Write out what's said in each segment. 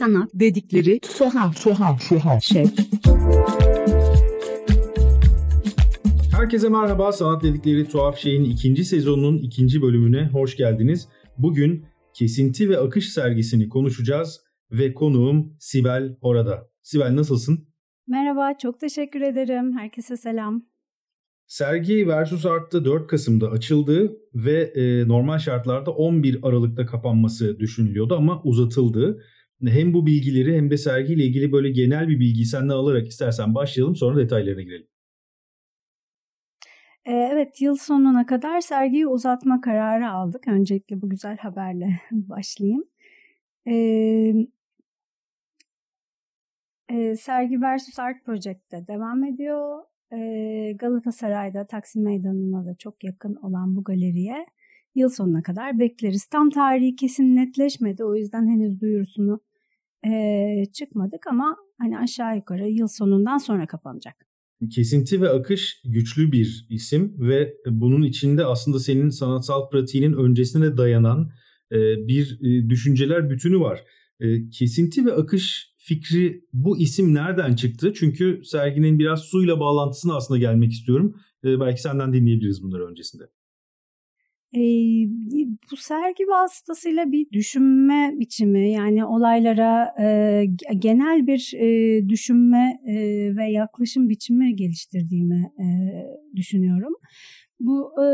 sanat dedikleri tuhaf tuhaf tuhaf şey. Herkese merhaba. Sanat dedikleri tuhaf şeyin ikinci sezonunun ikinci bölümüne hoş geldiniz. Bugün kesinti ve akış sergisini konuşacağız ve konuğum Sibel orada. Sibel nasılsın? Merhaba, çok teşekkür ederim. Herkese selam. Sergi Versus Art'ta 4 Kasım'da açıldı ve e, normal şartlarda 11 Aralık'ta kapanması düşünülüyordu ama uzatıldı. Hem bu bilgileri hem de sergiyle ilgili böyle genel bir bilgiyi senden alarak istersen başlayalım sonra detaylarına girelim. E, evet, yıl sonuna kadar sergiyi uzatma kararı aldık. Öncelikle bu güzel haberle başlayayım. Ee, e, sergi Versus Art Project'te devam ediyor. E, Galatasaray'da Taksim Meydanı'na da çok yakın olan bu galeriye yıl sonuna kadar bekleriz. Tam tarihi kesin netleşmedi o yüzden henüz duyurusunu e, çıkmadık ama hani aşağı yukarı yıl sonundan sonra kapanacak. Kesinti ve akış güçlü bir isim ve bunun içinde aslında senin sanatsal pratiğinin öncesine dayanan e, bir e, düşünceler bütünü var. E, kesinti ve akış fikri bu isim nereden çıktı? Çünkü serginin biraz suyla bağlantısına aslında gelmek istiyorum. Belki senden dinleyebiliriz bunları öncesinde. E, bu sergi vasıtasıyla bir düşünme biçimi yani olaylara e, genel bir e, düşünme e, ve yaklaşım biçimi geliştirdiğimi e, düşünüyorum. Bu e,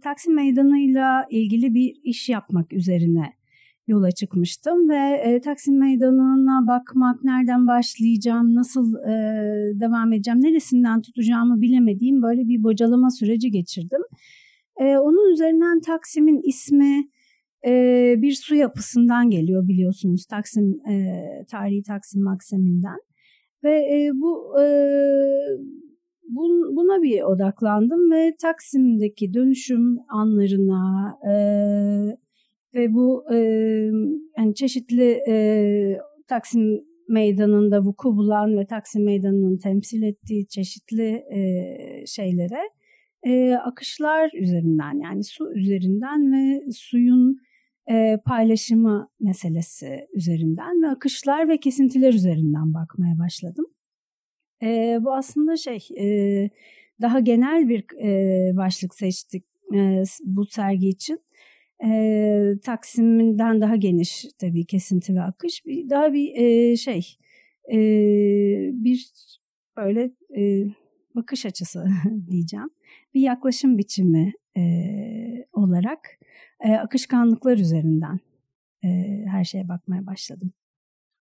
Taksim Meydanı'yla ilgili bir iş yapmak üzerine yola çıkmıştım ve e, Taksim Meydanı'na bakmak, nereden başlayacağım, nasıl e, devam edeceğim, neresinden tutacağımı bilemediğim böyle bir bocalama süreci geçirdim. E, onun üzerinden Taksim'in ismi e, bir su yapısından geliyor biliyorsunuz Taksim e, tarihi Taksim Maksiminden. Ve e, bu e, buna bir odaklandım ve Taksim'deki dönüşüm anlarına e, ve bu e, yani çeşitli e, Taksim Meydanı'nda vuku bulan ve Taksim Meydanı'nın temsil ettiği çeşitli e, şeylere e, akışlar üzerinden yani su üzerinden ve suyun e, paylaşımı meselesi üzerinden ve akışlar ve kesintiler üzerinden bakmaya başladım. E, bu aslında şey e, daha genel bir e, başlık seçtik e, bu sergi için. E, Taksim'den daha geniş tabii kesinti ve akış. Bir, daha bir e, şey e, bir böyle e, bakış açısı diyeceğim. Bir yaklaşım biçimi e, olarak e, akışkanlıklar üzerinden e, her şeye bakmaya başladım.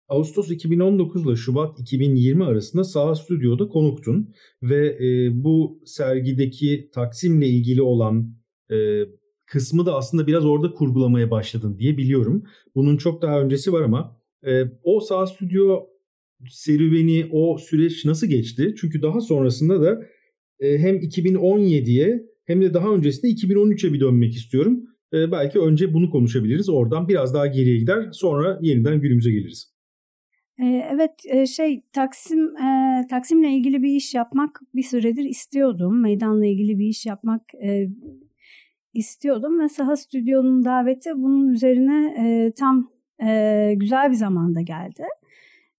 Ağustos 2019 ile Şubat 2020 arasında Saha Stüdyo'da konuktun ve e, bu sergideki Taksim'le ilgili olan e, kısmı da aslında biraz orada kurgulamaya başladın diye biliyorum. Bunun çok daha öncesi var ama e, o Saha Stüdyo serüveni, o süreç nasıl geçti? Çünkü daha sonrasında da e, hem 2017'ye hem de daha öncesinde 2013'e bir dönmek istiyorum. E, belki önce bunu konuşabiliriz. Oradan biraz daha geriye gider. Sonra yeniden günümüze geliriz. E, evet şey Taksim Taksim'le ilgili bir iş yapmak bir süredir istiyordum. Meydanla ilgili bir iş yapmak istiyordum ve Saha Stüdyo'nun daveti bunun üzerine tam güzel bir zamanda geldi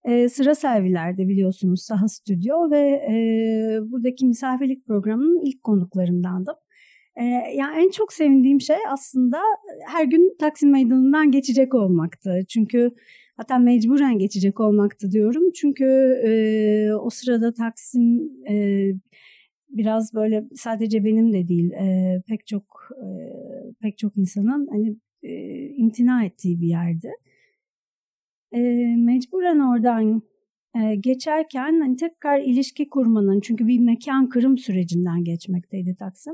e, sıra servilerde biliyorsunuz Saha Stüdyo ve e, buradaki misafirlik programının ilk konuklarındandım. E, yani en çok sevindiğim şey aslında her gün Taksim Meydanı'ndan geçecek olmaktı. Çünkü hatta mecburen geçecek olmaktı diyorum. Çünkü e, o sırada Taksim e, biraz böyle sadece benim de değil e, pek çok e, pek çok insanın hani e, imtina ettiği bir yerdi e, mecburen oradan e, geçerken hani tekrar ilişki kurmanın çünkü bir mekan kırım sürecinden geçmekteydi Taksim.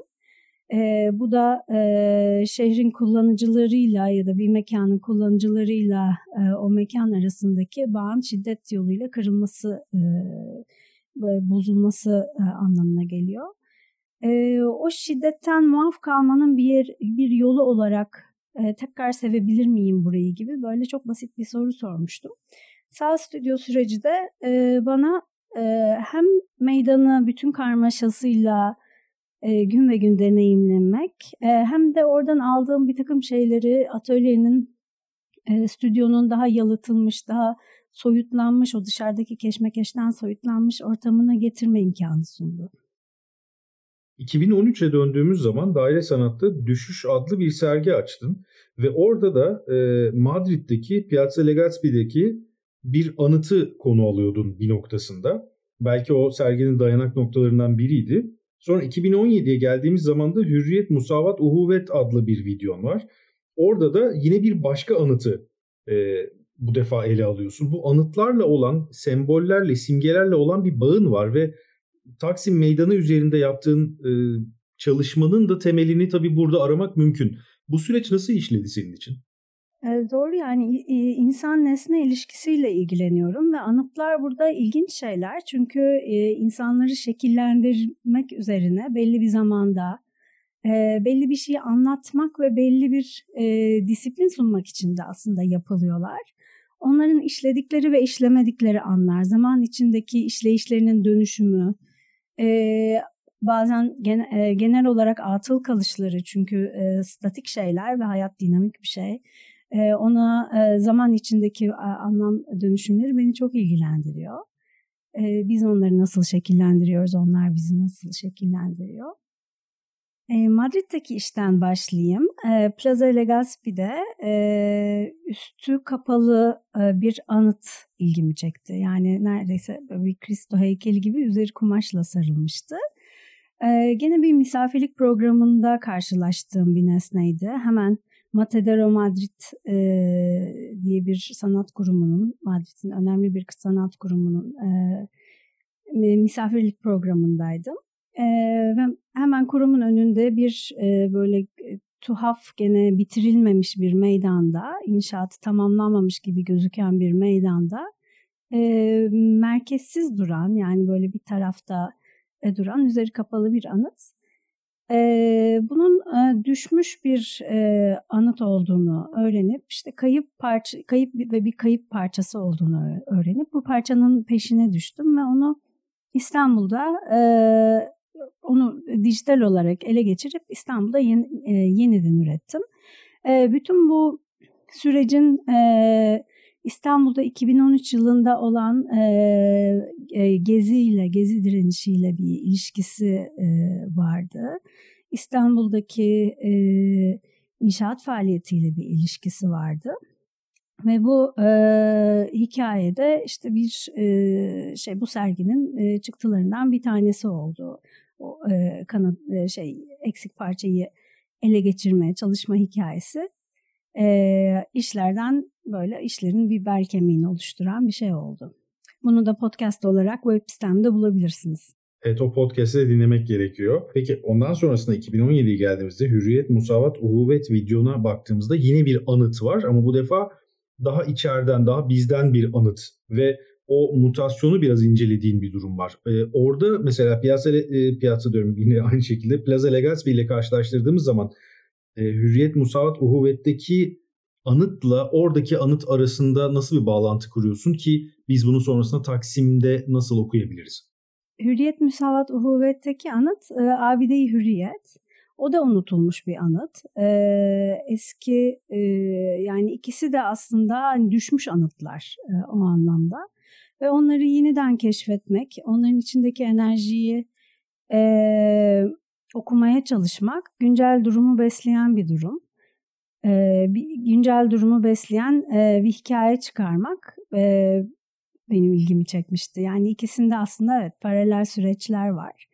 E, bu da e, şehrin kullanıcılarıyla ya da bir mekanın kullanıcılarıyla e, o mekan arasındaki bağın şiddet yoluyla kırılması, e, bozulması e, anlamına geliyor. E, o şiddetten muaf kalmanın bir yer, bir yolu olarak e, tekrar sevebilir miyim burayı gibi böyle çok basit bir soru sormuştum. Sağ stüdyo süreci de e, bana e, hem meydanı bütün karmaşasıyla gün ve gün deneyimlemek hem de oradan aldığım bir takım şeyleri atölyenin stüdyonun daha yalıtılmış, daha soyutlanmış, o dışarıdaki keşmekeşten soyutlanmış ortamına getirme imkanı sundu. 2013'e döndüğümüz zaman Daire Sanat'ta Düşüş adlı bir sergi açtın ve orada da e, Madrid'deki Piazza Legazpi'deki bir anıtı konu alıyordun bir noktasında. Belki o serginin dayanak noktalarından biriydi. Sonra 2017'ye geldiğimiz zaman da Hürriyet Musavat Uhuvvet adlı bir videon var. Orada da yine bir başka anıtı e, bu defa ele alıyorsun. Bu anıtlarla olan, sembollerle, simgelerle olan bir bağın var ve Taksim Meydanı üzerinde yaptığın e, çalışmanın da temelini tabii burada aramak mümkün. Bu süreç nasıl işledi senin için? E, doğru yani insan nesne ilişkisiyle ilgileniyorum ve anıtlar burada ilginç şeyler. Çünkü e, insanları şekillendirmek üzerine belli bir zamanda e, belli bir şeyi anlatmak ve belli bir e, disiplin sunmak için de aslında yapılıyorlar. Onların işledikleri ve işlemedikleri anlar, zaman içindeki işleyişlerinin dönüşümü, e, bazen gen, e, genel olarak atıl kalışları çünkü e, statik şeyler ve hayat dinamik bir şey. E, ona e, zaman içindeki anlam dönüşümleri beni çok ilgilendiriyor. E, biz onları nasıl şekillendiriyoruz, onlar bizi nasıl şekillendiriyor. E, Madrid'deki işten başlayayım. E, Plaza Legazpi'de e, üstü kapalı e, bir anıt ilgimi çekti. Yani neredeyse bir Kristo heykeli gibi üzeri kumaşla sarılmıştı. E, gene bir misafirlik programında karşılaştığım bir nesneydi. Hemen Matadero Madrid e, diye bir sanat kurumunun, Madrid'in önemli bir sanat kurumunun misafirlik programındaydım. Ve hemen kurumun önünde bir e, böyle tuhaf gene bitirilmemiş bir meydanda, inşaatı tamamlanmamış gibi gözüken bir meydanda e, merkezsiz duran yani böyle bir tarafta e, duran üzeri kapalı bir anıt. E, bunun e, düşmüş bir e, anıt olduğunu öğrenip işte kayıp parça kayıp ve bir kayıp parçası olduğunu öğrenip bu parçanın peşine düştüm ve onu İstanbul'da e, onu dijital olarak ele geçirip İstanbul'da yeni, e, yeniden ürettim. E, bütün bu sürecin e, İstanbul'da 2013 yılında olan e, e, geziyle, gezi direnişiyle bir ilişkisi e, vardı. İstanbul'daki e, inşaat faaliyetiyle bir ilişkisi vardı. Ve bu e, hikayede işte bir e, şey bu serginin e, çıktılarından bir tanesi oldu o e, kanat e, şey eksik parçayı ele geçirmeye çalışma hikayesi e, işlerden böyle işlerin bir bel kemiğini oluşturan bir şey oldu. Bunu da podcast olarak web sitemde bulabilirsiniz. Evet o podcast'i dinlemek gerekiyor. Peki ondan sonrasında 2017'ye geldiğimizde Hürriyet, Musavat, Uhuvvet videona baktığımızda yine bir anıt var ama bu defa daha içeriden, daha bizden bir anıt ve o mutasyonu biraz incelediğin bir durum var. Ee, orada mesela piyasa e, piyasa diyorum yine aynı şekilde Plaza Legazpi ile karşılaştırdığımız zaman e, Hürriyet Musavat Uhuvvet'teki anıtla oradaki anıt arasında nasıl bir bağlantı kuruyorsun ki biz bunu sonrasında Taksim'de nasıl okuyabiliriz? Hürriyet Musavat Uhuvvet'teki anıt e, Abide-i Hürriyet. O da unutulmuş bir anıt. E, eski e, yani ikisi de aslında hani düşmüş anıtlar e, o anlamda ve onları yeniden keşfetmek, onların içindeki enerjiyi e, okumaya çalışmak güncel durumu besleyen bir durum. E, bir, güncel durumu besleyen e, bir hikaye çıkarmak e, benim ilgimi çekmişti. Yani ikisinde aslında evet paralel süreçler var.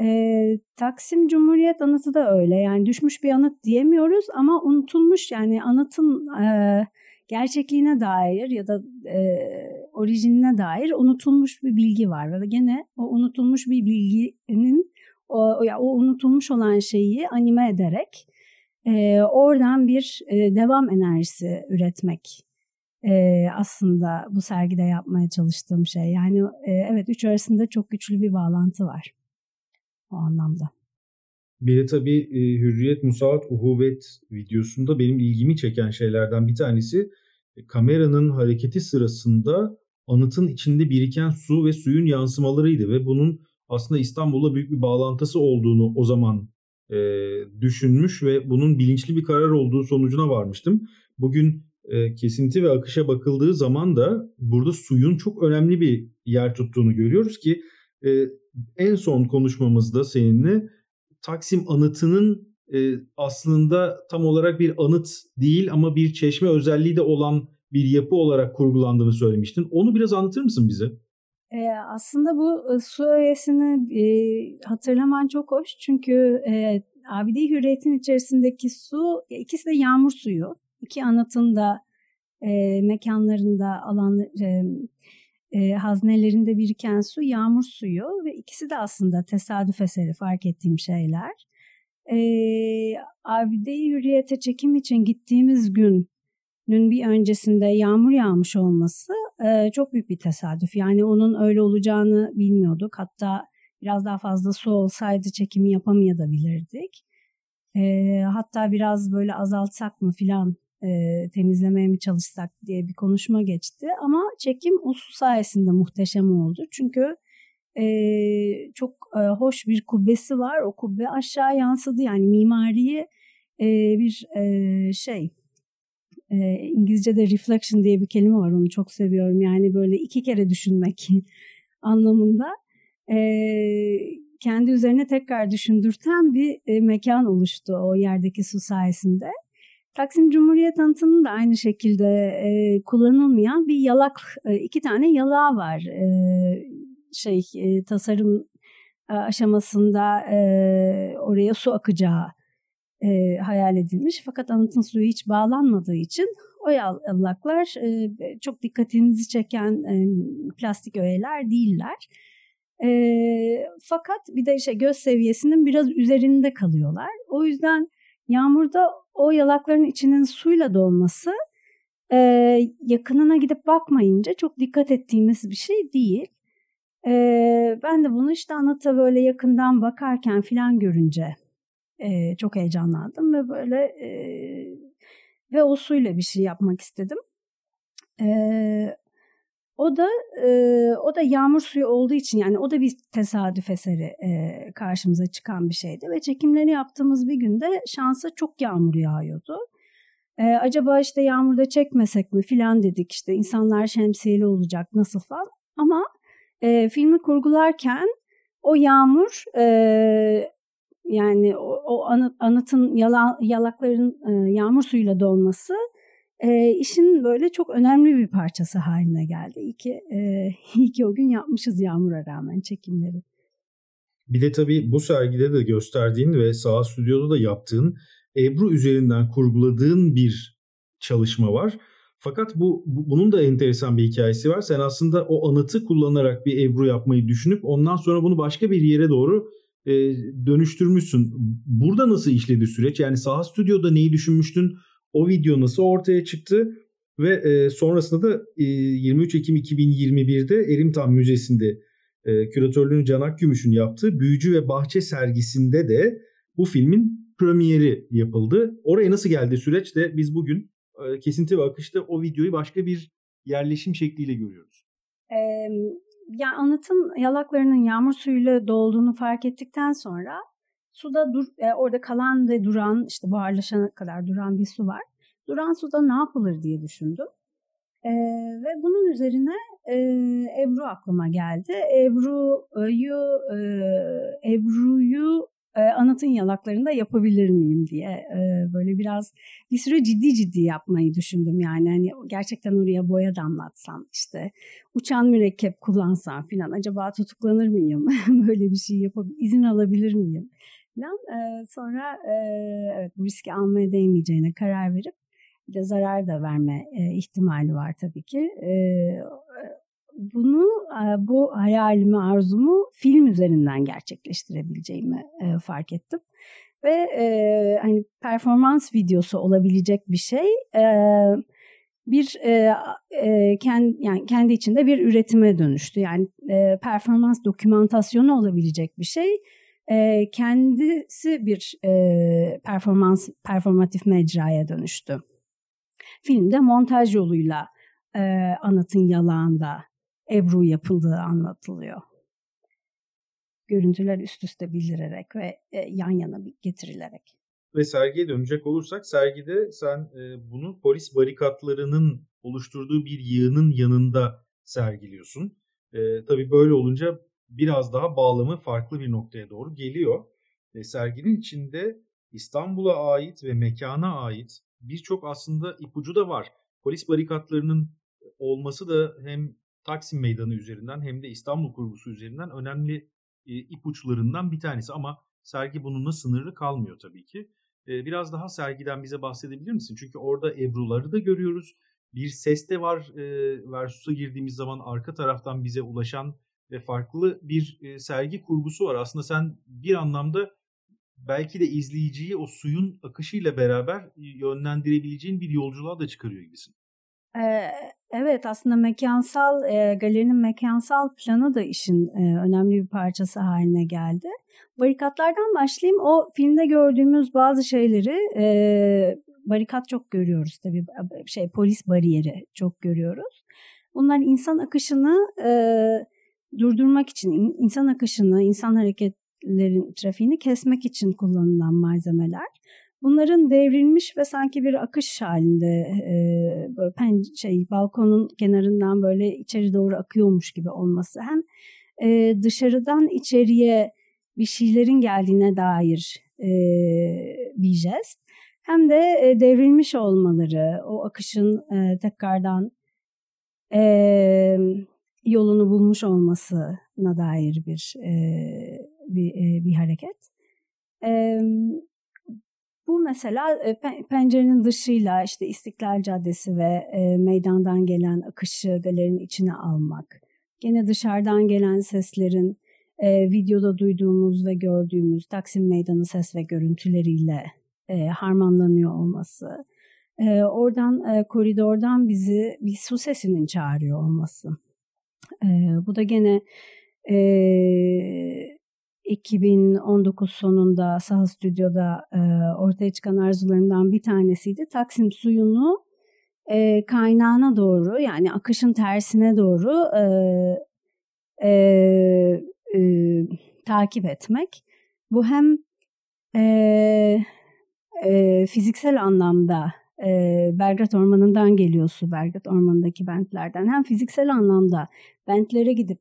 E, Taksim Cumhuriyet anıtı da öyle. Yani düşmüş bir anıt diyemiyoruz ama unutulmuş yani anıtın e, gerçekliğine dair ya da e, orijinine dair unutulmuş bir bilgi var ve gene o unutulmuş bir bilginin o, ya, o unutulmuş olan şeyi anime ederek e, oradan bir e, devam enerjisi üretmek e, aslında bu sergide yapmaya çalıştığım şey. Yani e, evet üç arasında çok güçlü bir bağlantı var o anlamda. Bir de tabii e, Hürriyet Musavat Uhuvvet videosunda benim ilgimi çeken şeylerden bir tanesi e, kameranın hareketi sırasında anıtın içinde biriken su ve suyun yansımalarıydı ve bunun aslında İstanbul'la büyük bir bağlantısı olduğunu o zaman e, düşünmüş ve bunun bilinçli bir karar olduğu sonucuna varmıştım. Bugün e, kesinti ve akışa bakıldığı zaman da burada suyun çok önemli bir yer tuttuğunu görüyoruz ki e, en son konuşmamızda seninle Taksim anıtının e, aslında tam olarak bir anıt değil ama bir çeşme özelliği de olan bir yapı olarak kurgulandığını söylemiştin. Onu biraz anlatır mısın bize? E, aslında bu e, su öğesini e, hatırlaman çok hoş. Çünkü e, Abide Hürriyet'in içerisindeki su ikisi de yağmur suyu. İki anıtın da e, mekanlarında alan e, e, haznelerinde biriken su yağmur suyu ve ikisi de aslında tesadüf eseri fark ettiğim şeyler. E, Abide-i Hürriyet'e çekim için gittiğimiz günün bir öncesinde yağmur yağmış olması e, çok büyük bir tesadüf. Yani onun öyle olacağını bilmiyorduk. Hatta biraz daha fazla su olsaydı çekimi yapamayabilirdik. E, hatta biraz böyle azaltsak mı filan e, temizlemeye mi çalışsak diye bir konuşma geçti. Ama çekim o sayesinde muhteşem oldu. Çünkü e, çok e, hoş bir kubbesi var. O kubbe aşağı yansıdı. Yani mimariye e, bir e, şey e, İngilizce'de reflection diye bir kelime var. Onu çok seviyorum. Yani böyle iki kere düşünmek anlamında. E, kendi üzerine tekrar düşündürten bir e, mekan oluştu o yerdeki su sayesinde. Taksim Cumhuriyet Anıtı'nın da aynı şekilde e, kullanılmayan bir yalak, e, iki tane yalağı var. E, şey e, tasarım aşamasında e, oraya su akacağı e, hayal edilmiş. Fakat anıtın suyu hiç bağlanmadığı için o yalaklar e, çok dikkatinizi çeken e, plastik öğeler değiller. E, fakat bir de işte göz seviyesinin biraz üzerinde kalıyorlar. O yüzden yağmurda o yalakların içinin suyla dolması e, yakınına gidip bakmayınca çok dikkat ettiğimiz bir şey değil. E, ben de bunu işte anıta böyle yakından bakarken filan görünce e, çok heyecanlandım ve böyle e, ve o suyla bir şey yapmak istedim. E, o da e, o da yağmur suyu olduğu için yani o da bir tesadüf eseri e, karşımıza çıkan bir şeydi ve çekimleri yaptığımız bir günde şansa çok yağmur yağıyordu. E, acaba işte yağmurda çekmesek mi filan dedik işte insanlar şemsiyeli olacak nasıl falan ama e, filmi kurgularken o yağmur e, yani o, o anıt, anıtın yala, yalakların e, yağmur suyuyla dolması e, işin böyle çok önemli bir parçası haline geldi. İyi ki, e, iyi ki o gün yapmışız yağmura rağmen çekimleri. Bir de tabii bu sergide de gösterdiğin ve sağ stüdyoda da yaptığın Ebru üzerinden kurguladığın bir çalışma var. Fakat bu, bu bunun da enteresan bir hikayesi var. Sen aslında o anıtı kullanarak bir Ebru yapmayı düşünüp ondan sonra bunu başka bir yere doğru e, dönüştürmüşsün. Burada nasıl işledi süreç? Yani sağ stüdyoda neyi düşünmüştün? O video nasıl ortaya çıktı? Ve e, sonrasında da e, 23 Ekim 2021'de Erimtan Müzesi'nde e, küratörlüğünü Canak Gümüş'ün yaptığı Büyücü ve Bahçe sergisinde de bu filmin premieri yapıldı. Oraya nasıl geldi süreç de biz bugün e, kesinti ve akışta o videoyu başka bir yerleşim şekliyle görüyoruz. Ee, yani anıtın yalaklarının yağmur suyuyla dolduğunu fark ettikten sonra Suda dur, e, orada kalan ve duran işte buharlaşana kadar duran bir su var. Duran suda ne yapılır diye düşündüm. E, ve bunun üzerine e, Ebru aklıma geldi. Ebru'yu e, Ebru'yu e, anıtın yalaklarında yapabilir miyim diye e, böyle biraz bir süre ciddi ciddi yapmayı düşündüm yani hani gerçekten oraya boya damlatsam işte uçan mürekkep kullansam filan acaba tutuklanır mıyım böyle bir şey yapıp izin alabilir miyim falan. E, sonra e, evet bu riski almaya değmeyeceğine karar verip bir de zarar da verme e, ihtimali var tabii ki. E, bunu bu hayalimi, arzumu film üzerinden gerçekleştirebileceğimi e, fark ettim. Ve e, hani performans videosu olabilecek bir şey e, bir e, e, kendi yani kendi içinde bir üretime dönüştü. Yani e, performans dokümantasyonu olabilecek bir şey kendisi bir performans performatif mecraya dönüştü. Filmde montaj yoluyla anıtın yalağında Ebru yapıldığı anlatılıyor. Görüntüler üst üste bildirerek ve yan yana getirilerek. ve sergiye dönecek olursak sergide sen bunu polis barikatlarının oluşturduğu bir yığının yanında sergiliyorsun. E, tabii böyle olunca biraz daha bağlamı farklı bir noktaya doğru geliyor. E, serginin içinde İstanbul'a ait ve mekana ait birçok aslında ipucu da var. Polis barikatlarının olması da hem Taksim Meydanı üzerinden hem de İstanbul kurgusu üzerinden önemli e, ipuçlarından bir tanesi. Ama sergi bununla sınırlı kalmıyor tabii ki. E, biraz daha sergiden bize bahsedebilir misin? Çünkü orada Ebru'ları da görüyoruz. Bir ses de var e, Versus'a girdiğimiz zaman arka taraftan bize ulaşan ve farklı bir e, sergi kurgusu var. Aslında sen bir anlamda belki de izleyiciyi o suyun akışıyla beraber yönlendirebileceğin bir yolculuğa da çıkarıyor gibisin. Evet aslında mekansal galerinin mekansal planı da işin önemli bir parçası haline geldi. Barikatlardan başlayayım. O filmde gördüğümüz bazı şeyleri barikat çok görüyoruz tabii şey polis bariyeri çok görüyoruz. Bunlar insan akışını durdurmak için insan akışını, insan hareketlerin trafiğini kesmek için kullanılan malzemeler. Bunların devrilmiş ve sanki bir akış halinde e, böyle pen, şey balkonun kenarından böyle içeri doğru akıyormuş gibi olması hem e, dışarıdan içeriye bir şeylerin geldiğine dair e, bir jest hem de e, devrilmiş olmaları o akışın e, tekrardan e, yolunu bulmuş olmasına dair bir e, bir, e, bir hareket. E, bu mesela e, pencerenin dışıyla işte İstiklal Caddesi ve e, meydandan gelen akışı galerinin içine almak. Gene dışarıdan gelen seslerin e, videoda duyduğumuz ve gördüğümüz Taksim Meydanı ses ve görüntüleriyle e, harmanlanıyor olması. E, oradan e, koridordan bizi bir su sesinin çağırıyor olması. E, bu da gene e, 2019 sonunda Saha Stüdyo'da e, ortaya çıkan arzularımdan bir tanesiydi. Taksim suyunu e, kaynağına doğru yani akışın tersine doğru e, e, e, takip etmek. Bu hem e, e, fiziksel anlamda e, Belgrad Ormanı'ndan geliyor su, Belgrad Ormanı'ndaki bentlerden. Hem fiziksel anlamda bentlere gidip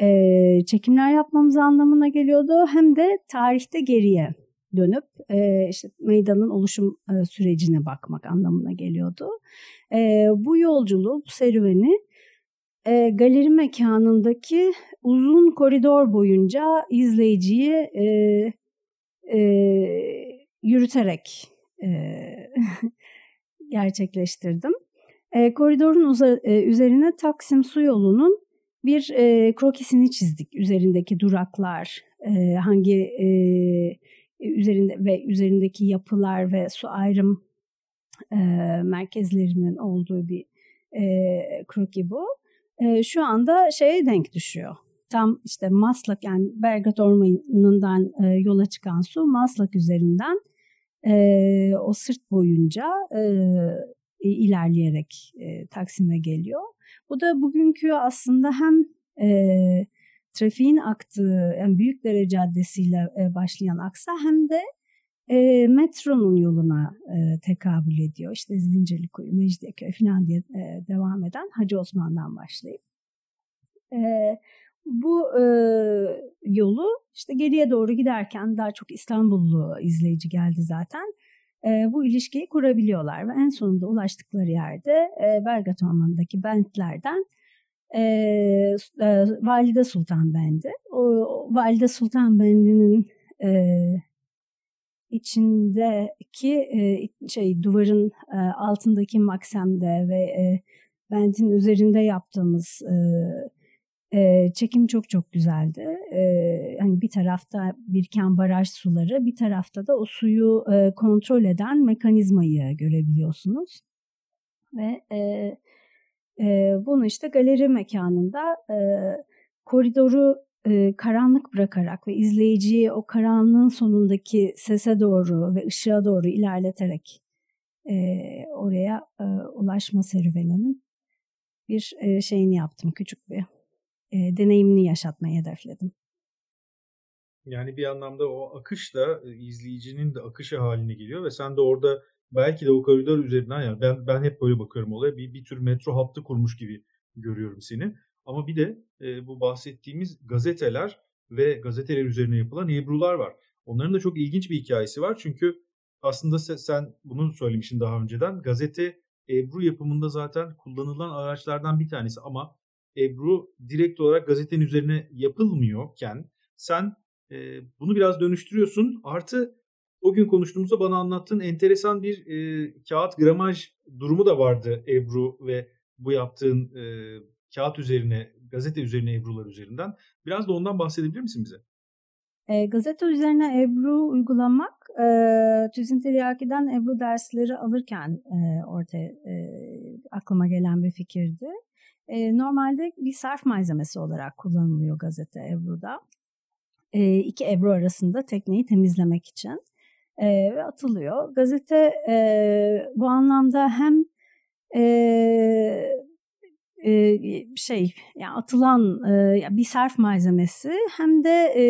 e, çekimler yapmamız anlamına geliyordu. Hem de tarihte geriye dönüp e, işte meydanın oluşum e, sürecine bakmak anlamına geliyordu. E, bu yolculuğu, bu serüveni e, galeri mekanındaki uzun koridor boyunca izleyiciyi e, e, yürüterek e, gerçekleştirdim. E, koridorun uza, e, üzerine Taksim Su Yolu'nun bir e, krokisini çizdik. Üzerindeki duraklar, e, hangi e, üzerinde ve üzerindeki yapılar ve su ayrım e, merkezlerinin olduğu bir e, kroki bu. E, şu anda şeye denk düşüyor. Tam işte Maslak yani Belgrad Ormanı'ndan e, yola çıkan su Maslak üzerinden e, o sırt boyunca e, ilerleyerek e, Taksim'e geliyor. Bu da bugünkü aslında hem e, trafiğin aktığı yani Büyükdere Caddesi ile e, başlayan aksa hem de e, metronun yoluna e, tekabül ediyor. İşte Zincirlikuyu, Mecidiyeköy falan diye e, devam eden Hacı Osman'dan başlayıp. E, bu e, yolu işte geriye doğru giderken daha çok İstanbullu izleyici geldi zaten e, bu ilişkiyi kurabiliyorlar ve en sonunda ulaştıkları yerde e, Belgrad Ormanı'ndaki bentlerden e, e, Valide Sultan Bendi. O, o Valide Sultan Bendi'nin e, içindeki e, şey duvarın e, altındaki maksemde ve e, bendin üzerinde yaptığımız e, e, çekim çok çok güzeldi. E, hani bir tarafta biriken baraj suları, bir tarafta da o suyu e, kontrol eden mekanizmayı görebiliyorsunuz. Ve e, e, bunu işte galeri mekanında e, koridoru e, karanlık bırakarak ve izleyiciyi o karanlığın sonundaki sese doğru ve ışığa doğru ilerleterek e, oraya e, ulaşma serüveninin bir e, şeyini yaptım küçük bir e, deneyimini yaşatmayı hedefledim. Yani bir anlamda o akış da e, izleyicinin de akışı haline geliyor ve sen de orada belki de o koridor üzerinden yani ben ben hep böyle bakıyorum olaya bir bir tür metro hattı kurmuş gibi görüyorum seni. Ama bir de e, bu bahsettiğimiz gazeteler ve gazeteler üzerine yapılan ebrular var. Onların da çok ilginç bir hikayesi var. Çünkü aslında sen, bunu söylemiştin daha önceden. Gazete Ebru yapımında zaten kullanılan araçlardan bir tanesi ama Ebru direkt olarak gazetenin üzerine yapılmıyorken sen e, bunu biraz dönüştürüyorsun. Artı o gün konuştuğumuzda bana anlattığın enteresan bir e, kağıt gramaj durumu da vardı Ebru ve bu yaptığın e, kağıt üzerine, gazete üzerine Ebru'lar üzerinden. Biraz da ondan bahsedebilir misin bize? E, gazete üzerine Ebru uygulamak e, Tüzin Tiryaki'den Ebru dersleri alırken e, ortaya e, aklıma gelen bir fikirdi. E, normalde bir sarf malzemesi olarak kullanılıyor gazete Ebru'da. E, iki Ebru arasında tekneyi temizlemek için e, ve atılıyor. Gazete e, bu anlamda hem e, e, şey yani atılan e, bir sarf malzemesi hem de e,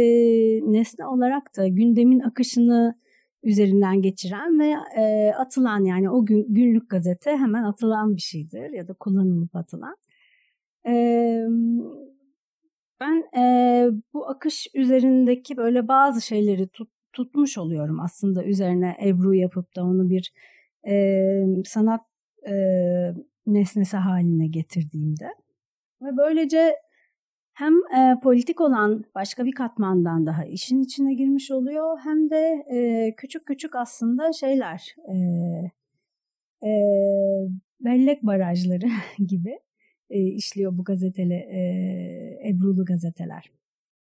nesne olarak da gündemin akışını üzerinden geçiren ve atılan yani o gün, günlük gazete hemen atılan bir şeydir ya da kullanılıp atılan. Ben e, bu akış üzerindeki böyle bazı şeyleri tut, tutmuş oluyorum aslında üzerine Ebru yapıp da onu bir e, sanat e, nesnesi haline getirdiğimde. Ve böylece hem e, politik olan başka bir katmandan daha işin içine girmiş oluyor hem de e, küçük küçük aslında şeyler e, e, bellek barajları gibi e, işliyor bu gazeteli e, Ebrulu gazeteler.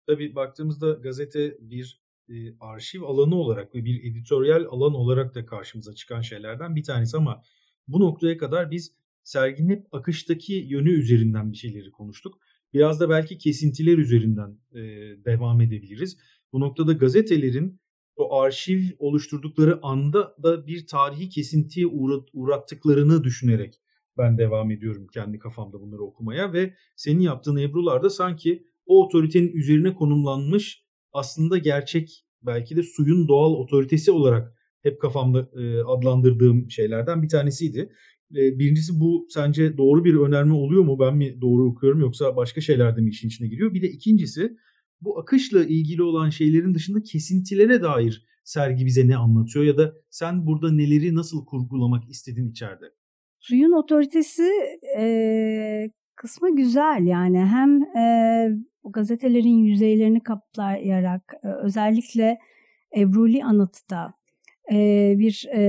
Tabii baktığımızda gazete bir e, arşiv alanı olarak ve bir editoryal alan olarak da karşımıza çıkan şeylerden bir tanesi ama bu noktaya kadar biz serginin hep akıştaki yönü üzerinden bir şeyleri konuştuk. Biraz da belki kesintiler üzerinden e, devam edebiliriz. Bu noktada gazetelerin o arşiv oluşturdukları anda da bir tarihi kesintiye uğrat, uğrattıklarını düşünerek ben devam ediyorum kendi kafamda bunları okumaya ve senin yaptığın Ebru'larda sanki o otoritenin üzerine konumlanmış aslında gerçek belki de suyun doğal otoritesi olarak hep kafamda e, adlandırdığım şeylerden bir tanesiydi. E, birincisi bu sence doğru bir önerme oluyor mu? Ben mi doğru okuyorum yoksa başka şeyler de mi işin içine giriyor? Bir de ikincisi bu akışla ilgili olan şeylerin dışında kesintilere dair sergi bize ne anlatıyor ya da sen burada neleri nasıl kurgulamak istedin içeride? Suyun otoritesi e, kısmı güzel yani hem e, gazetelerin yüzeylerini kaplayarak e, özellikle Ebruli Anıt'ta e, bir e,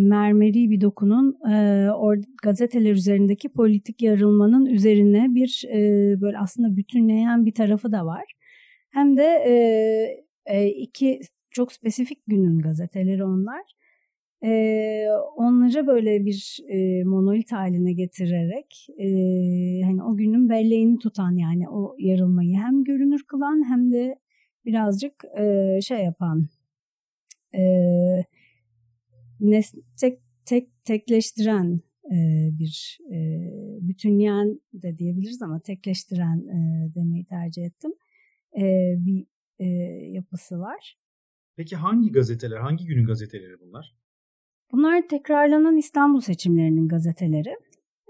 mermeri bir dokunun e, or, gazeteler üzerindeki politik yarılmanın üzerine bir e, böyle aslında bütünleyen bir tarafı da var. Hem de e, e, iki çok spesifik günün gazeteleri onlar. E, onları böyle bir e, monolit haline getirerek e, hani o günün belleğini tutan yani o yarılmayı hem görünür kılan hem de birazcık e, şey yapan e, nes tek tek tekleştiren e, bir e, bütünleyen de diyebiliriz ama tekleştiren e, demeyi tercih ettim. E, bir e, yapısı var. Peki hangi gazeteler, hangi günün gazeteleri bunlar? Bunlar tekrarlanan İstanbul seçimlerinin gazeteleri.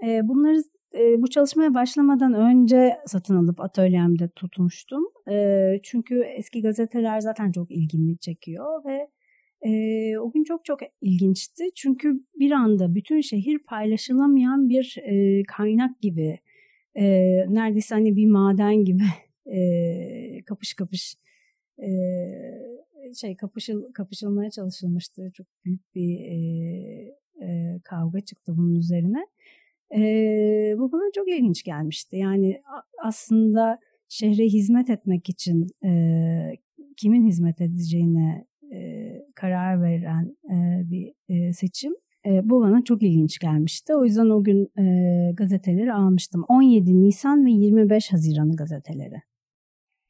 E, bunları e, bu çalışmaya başlamadan önce satın alıp atölyemde tutmuştum. E, çünkü eski gazeteler zaten çok ilgimi çekiyor ve e, o gün çok çok ilginçti. Çünkü bir anda bütün şehir paylaşılamayan bir e, kaynak gibi, neredeyse hani bir maden gibi kapış kapış şey kapışıl kapışılmaya çalışılmıştı. Çok büyük bir e, e, kavga çıktı bunun üzerine. E, bu bana çok ilginç gelmişti. Yani aslında şehre hizmet etmek için e, kimin hizmet edeceğine e, karar veren e, bir e, seçim. E, bu bana çok ilginç gelmişti. O yüzden o gün e, gazeteleri almıştım. 17 Nisan ve 25 Haziran gazeteleri.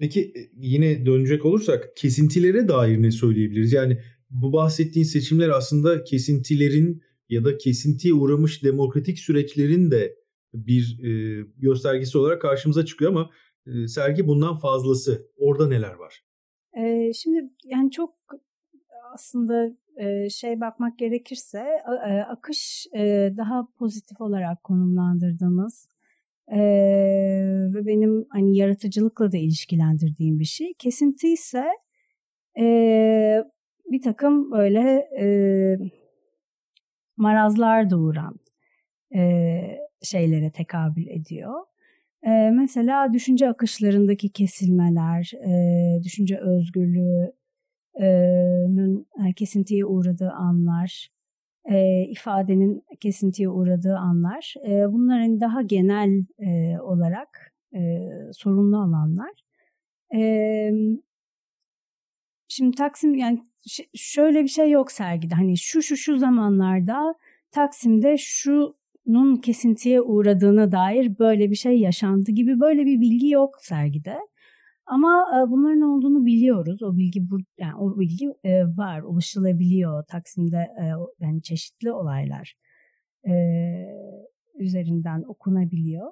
Peki e, yine dönecek olursak kesintilere dair ne söyleyebiliriz? Yani bu bahsettiğin seçimler aslında kesintilerin ya da kesintiye uğramış demokratik süreçlerin de bir e, göstergesi olarak karşımıza çıkıyor ama e, sergi bundan fazlası. Orada neler var? E, şimdi yani çok aslında e, şey bakmak gerekirse e, akış e, daha pozitif olarak konumlandırdığımız ve benim hani yaratıcılıkla da ilişkilendirdiğim bir şey. Kesinti ise e, bir takım böyle e, marazlar doğuran e, şeylere tekabül ediyor. E, mesela düşünce akışlarındaki kesilmeler, e, düşünce özgürlüğünün kesintiye uğradığı anlar, e, ifadenin kesintiye uğradığı anlar, e, bunların daha genel e, olarak e, sorunlu alanlar. E, şimdi Taksim yani şöyle bir şey yok sergide. Hani şu şu şu zamanlarda Taksim'de şunun kesintiye uğradığına dair böyle bir şey yaşandı gibi böyle bir bilgi yok sergide. Ama e, bunların olduğunu biliyoruz. O bilgi yani o bilgi e, var, ulaşılabiliyor. Taksim'de e, yani çeşitli olaylar üzerinden okunabiliyor.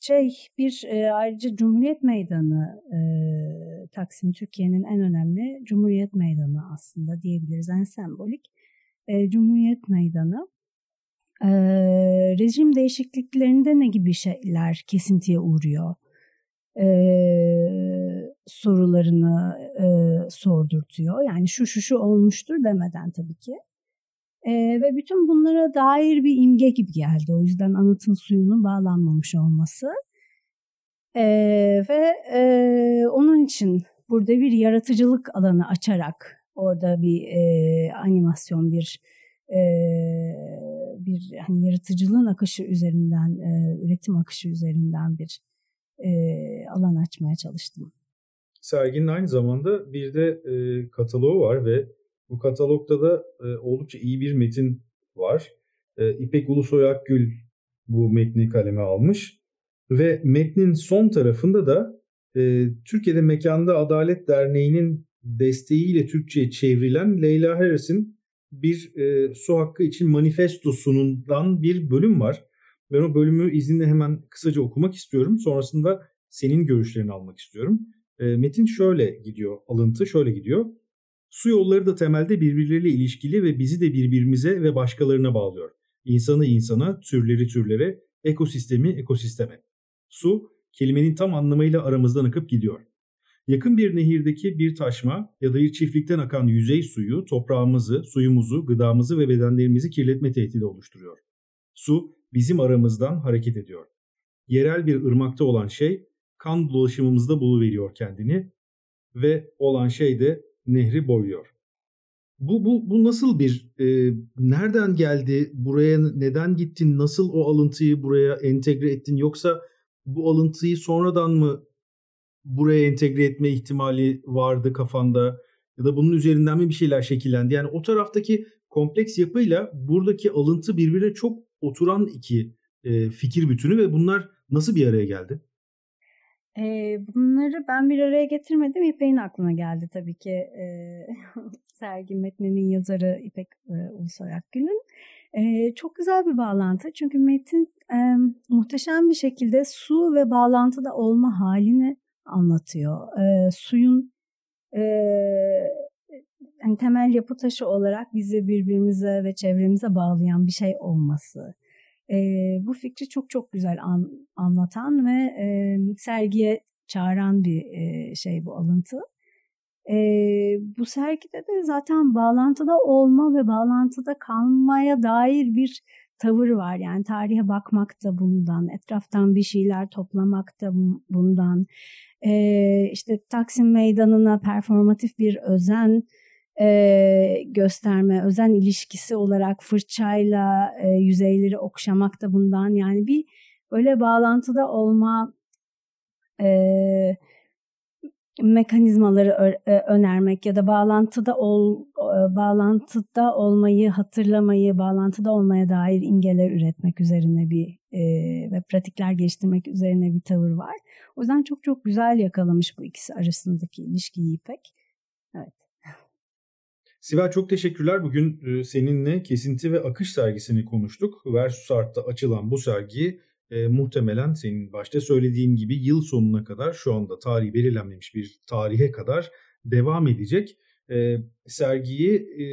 Şey bir ayrıca Cumhuriyet Meydanı Taksim Türkiye'nin en önemli Cumhuriyet Meydanı aslında diyebiliriz en sembolik. Cumhuriyet Meydanı e, rejim değişikliklerinde ne gibi şeyler kesintiye uğruyor e, sorularını e, sordurtuyor. Yani şu şu şu olmuştur demeden tabii ki. E, ve bütün bunlara dair bir imge gibi geldi. O yüzden anıtın suyunun bağlanmamış olması. E, ve e, onun için burada bir yaratıcılık alanı açarak orada bir e, animasyon, bir e, bir hani yaratıcılığın akışı üzerinden, e, üretim akışı üzerinden bir e, alan açmaya çalıştım. Serginin aynı zamanda bir de e, kataloğu var ve bu katalogda da e, oldukça iyi bir metin var. E, İpek Ulusoy Akgül bu metni kaleme almış ve metnin son tarafında da e, Türkiye'de Mekanda Adalet Derneği'nin desteğiyle Türkçe'ye çevrilen Leyla Harris'in bir e, su hakkı için manifestosundan bir bölüm var. Ben o bölümü izninle hemen kısaca okumak istiyorum. Sonrasında senin görüşlerini almak istiyorum. E, metin şöyle gidiyor, alıntı şöyle gidiyor. Su yolları da temelde birbirleriyle ilişkili ve bizi de birbirimize ve başkalarına bağlıyor. İnsanı insana, türleri türlere, ekosistemi ekosisteme. Su, kelimenin tam anlamıyla aramızdan akıp gidiyor. Yakın bir nehirdeki bir taşma ya da bir çiftlikten akan yüzey suyu toprağımızı, suyumuzu, gıdamızı ve bedenlerimizi kirletme tehdidi oluşturuyor. Su bizim aramızdan hareket ediyor. Yerel bir ırmakta olan şey kan dolaşımımızda buluveriyor kendini ve olan şey de nehri boyuyor. Bu, bu, bu nasıl bir, e, nereden geldi, buraya neden gittin, nasıl o alıntıyı buraya entegre ettin yoksa bu alıntıyı sonradan mı buraya entegre etme ihtimali vardı kafanda ya da bunun üzerinden mi bir şeyler şekillendi? Yani o taraftaki kompleks yapıyla buradaki alıntı birbirine çok oturan iki e, fikir bütünü ve bunlar nasıl bir araya geldi? E, bunları ben bir araya getirmedim. İpek'in aklına geldi tabii ki. E, sergi metninin yazarı İpek e, Ulusoy Akgül'ün. E, çok güzel bir bağlantı. Çünkü metin e, muhteşem bir şekilde su ve bağlantıda olma halini anlatıyor. E, suyun e, yani temel yapı taşı olarak bizi birbirimize ve çevremize bağlayan bir şey olması. E, bu fikri çok çok güzel an, anlatan ve e, sergiye çağıran bir e, şey bu alıntı. E, bu sergide de zaten bağlantıda olma ve bağlantıda kalmaya dair bir tavır var. Yani tarihe bakmak da bundan, etraftan bir şeyler toplamak da bundan, e, işte Taksim Meydanı'na performatif bir özen e, gösterme, özen ilişkisi olarak fırçayla e, yüzeyleri okşamak da bundan. Yani bir böyle bağlantıda olma e, mekanizmaları e, önermek ya da bağlantıda ol e, bağlantıda olmayı hatırlamayı bağlantıda olmaya dair imgeler üretmek üzerine bir e, ve pratikler geliştirmek üzerine bir tavır var. O yüzden çok çok güzel yakalamış bu ikisi arasındaki ilişkiyi İpek. Evet. Sibel çok teşekkürler. Bugün seninle kesinti ve akış sergisini konuştuk. Versus Art'ta açılan bu sergiyi e, muhtemelen senin başta söylediğin gibi yıl sonuna kadar şu anda tarihi belirlenmemiş bir tarihe kadar devam edecek. E, sergiyi e,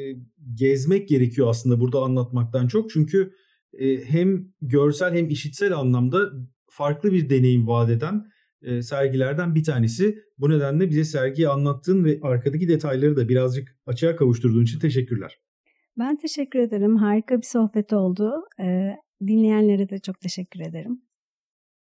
gezmek gerekiyor aslında burada anlatmaktan çok. Çünkü e, hem görsel hem işitsel anlamda farklı bir deneyim vaat eden e, sergilerden bir tanesi. Bu nedenle bize sergiyi anlattığın ve arkadaki detayları da birazcık açığa kavuşturduğun için teşekkürler. Ben teşekkür ederim. Harika bir sohbet oldu. Ee, dinleyenlere de çok teşekkür ederim.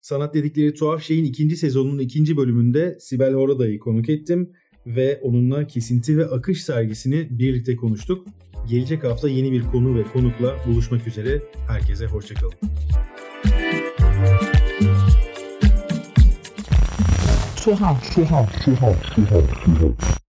Sanat dedikleri tuhaf şeyin ikinci sezonunun ikinci bölümünde Sibel Horada'yı konuk ettim ve onunla kesinti ve akış sergisini birlikte konuştuk. Gelecek hafta yeni bir konu ve konukla buluşmak üzere. Herkese hoşçakalın. Tuhaf, tuhaf, tuhaf, tuhaf, tuhaf.